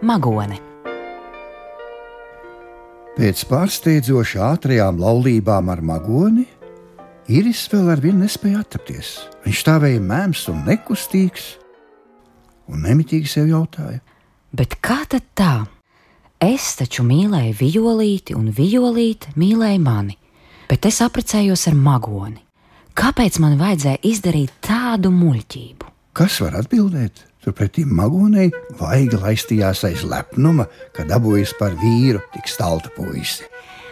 Magone. Pēc pārsteidzoši ātrajām laulībām ar magoni, Iris vēl ar vienu nespēja atrapties. Viņš stāvēja mēms un nekustīgs, un nemitīgi sev jautāja: Bet kā tad tā? Es taču mīlēju violīti, un violīte mīlēja mani, bet es apprecējos ar magoni. Kāpēc man vajadzēja izdarīt tādu muļķību? Kas var atbildēt? Turpretī magonei vaiga laistījās aiz lepnuma, ka dabūjis par vīru tik staltu puisi.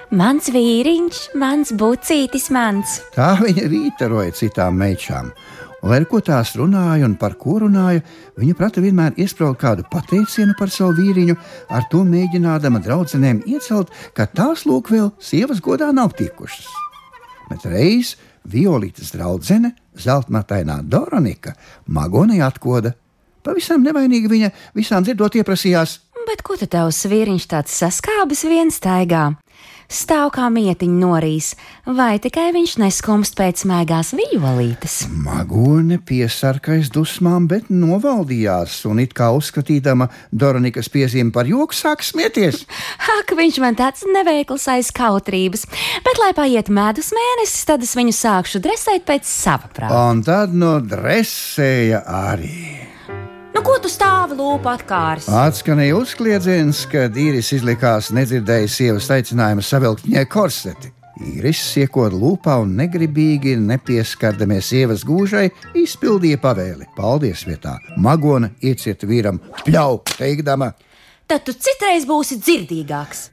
Mans vīriņš, mans bucītis, mans. Tā viņa rītaroja citām meičām. Un, lai ar ko tās runāja un par ko runāja, viņa prata vienmēr iesprāst kādu pateicienu par savu vīriņu, ar to mēģinādama draudzenēm iecelt, ka tās lūk vēl sievas godā nav tikušas. Bet reiz Violītas draudzene, zeltmatainā Doronika, magonei atkoda. Pavisam nevainīgi viņa visām dzirdot ieprasījās. Bet ko tad tavs vīriņš tāds saskābis viens staigā? Stāv kā mietiņa norīs, vai tikai viņš neskumst pēc smēgās violītes? Magone piesarkais dusmām, bet novaldījās un it kā uzskatīdama Doronikas piezīmi par joku sāk smieties. Ak, viņš man tāds neveikls aiz kautrības, bet lai paiet medus mēnesis, tad es viņu sākšu dresēt pēc sava prāta. Un tad no dresēja arī. Ko tu stāvi lūpu atkārs? Atskanēja uzkliedzens, kad īris izlikās nedzirdējis sievas aicinājumu savilkt viņai korseti. Īris iekod lūpā un negribīgi, nepieskaраmies sievas gūžai, izpildīja pavēli. Paldies vietā. Magona iecieta vīram pļau, teikdama: Tad tu citreiz būsi dzirdīgāks.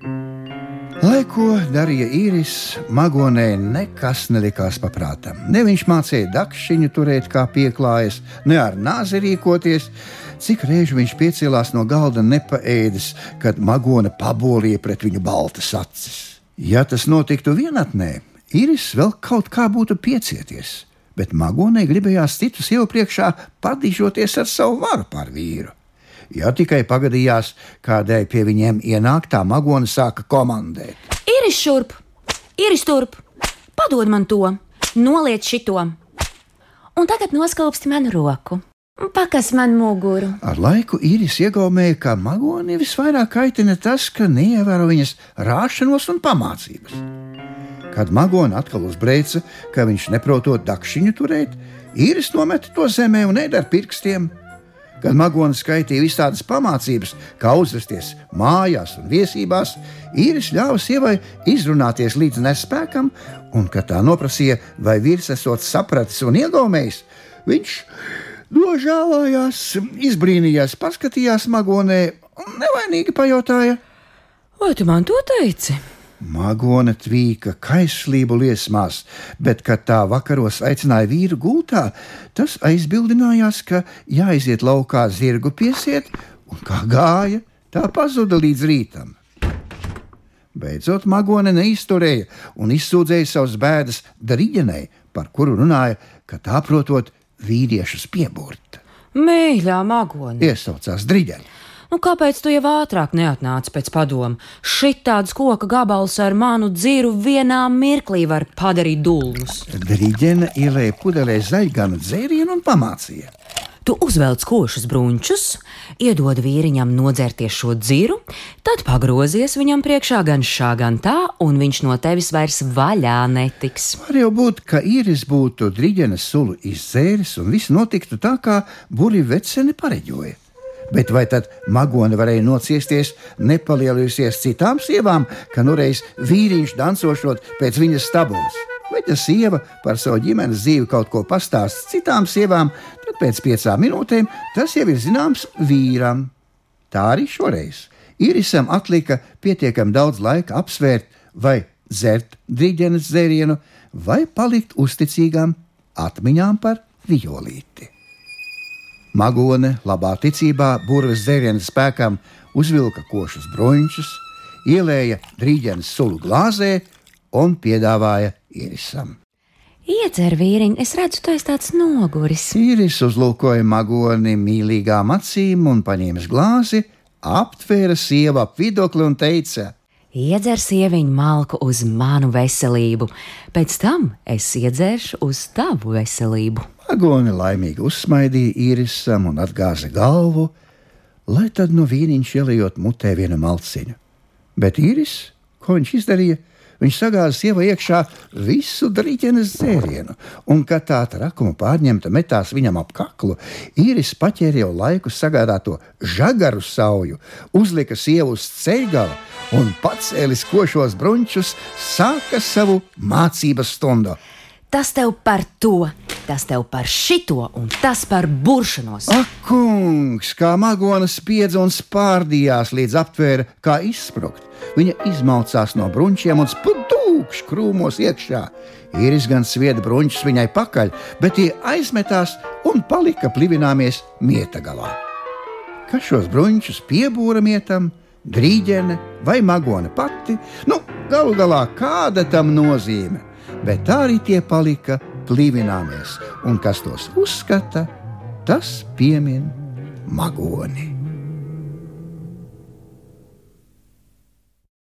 Lai ko darīja īris, magonē nekas nelikās paprātam. Ne viņš mācīja dakšiņu turēt kā pieklājas, ne ar nāzi rīkoties. Cik reizi viņš piecēlās no galda nepaēdis, kad magone pabolīja pret viņu baltas acis. Ja tas notiktu vienatnē, īris vēl kaut kā būtu piecieties, bet magonē gribējās citu sievu priekšā padīžoties ar savu varu pār vīru. Ja tikai pagadījās, kādai pie viņiem ienākt, tā magona sāka komandēt. Iris šurp, iris turp, padod man to, noliec šito. Un tagad noskalpsti manu roku. Pakas man muguru. Ar laiku īris iegaumēja, ka magoni visvairāk kaitina tas, ka neievēro viņas rāšanos un pamācības. Kad magona atkal uzbreica, ka viņš neprotot dakšiņu turēt, īris nometa to zemē un ēda ar pirkstiem. Kad magonis skaitīja visādas pamācības, kā uzvesties mājās un viesībās, īris ļāva sievai izrunāties līdz nespēkam, un, kad tā noprasīja, vai vīrs esot sapratis un iegaumējis, viņš nožēlājās, izbrīnījās, paskatījās magonē un nevainīgi pajautāja: Vai tu man to teici? Magona tvīka kaislību liesmās, bet, kad tā vakaros aicināja vīru gultā, tas aizbildinājās, ka jāiziet laukā zirgu piesiet, un kā gāja, tā pazuda līdz rītam. Beidzot, Magone neizturēja un izsūdzēja savus bēdas Dārīģenei, par kuru runāja, ka tā protot vīriešus pieburt. Mīļā magone! Iesaucās Drīģene. Nu, kāpēc tu jau ātrāk neatnāci pēc padomu? Šitāds koka gabals ar manu dzīru vienā mirklī var padarīt dūlus. Drīģene ielēja pudelē zaļganu dzērienu un pamācīja. Tu uzvelc košus brunčus, iedod vīriņam nodzerties šo dziru, tad pagrozies viņam priekšā gan šā, gan tā, un viņš no tevis vairs vaļā netiks. Var jau būt, ka īris būtu drīģenes sulu izdzēris un viss notiktu tā, kā burri veceni pareģoja. Bet vai tad magone varēja nociesties, nepalielusies citām sievām, ka nureiz vīriņš dancošot pēc viņas stabulas? Vai ta sieva par savu ģimenes dzīvi kaut ko pastāst citām sievām, tad pēc piecām minūtēm tas jau ir zināms vīram. Tā arī šoreiz. Irisam atlika pietiekami daudz laika apsvērt, vai dzert drīģenes dzērienu, vai palikt uzticīgām atmiņām par violīti. Magone, labā ticībā, burvis dzērienu spēkam, uzvilka košus broņķus, ielēja drīģenes sulu glāzē un piedāvāja Irisam. Iedzer vīriņu, es redzu, tu esi tāds noguris. Īris uzlūkoja magoni mīlīgām acīm un paņēma glāzi, aptvēra sievu ap vidokli un teica: Iedzer sieviņu malku uz manu veselību, pēc tam es iedzeršu uz tavu veselību. Magoni laimīgi uzsmaidīja īrisam un atgāza galvu, lai tad no vīniņš ielējot mutē vienu malciņu. Bet īris, ko viņš izdarīja? Viņš sagāza sievai iekšā visu drīķenes dzērienu, un, kad tā trakuma pārņemta metās viņam ap kaklu, īris paķēra jau laiku sagādāto žagaru sauju, uzlika sievu uz ceļgala un pacēlis košos brunčus, sāka savu mācības stundu. Tas tev par to, tas tev par šito un tas par buršanos. Ak, kungs, kā magona spiedza un spārdījās līdz aptvēra, kā izsprukt. Viņa izmaucās no bruņķiem un spudūkš krūmos iekšā. Īris gan svieda bruņķus viņai pakaļ, bet tie aizmetās un palika plivināmies mieta galā. Kas šos bruņķus piebūra mietam? Drīģene vai magone pati? Nu, galu galā kāda tam nozīme? Bet tā arī tie palika plīvināmies, un kas tos uzskata, tas piemin magoni.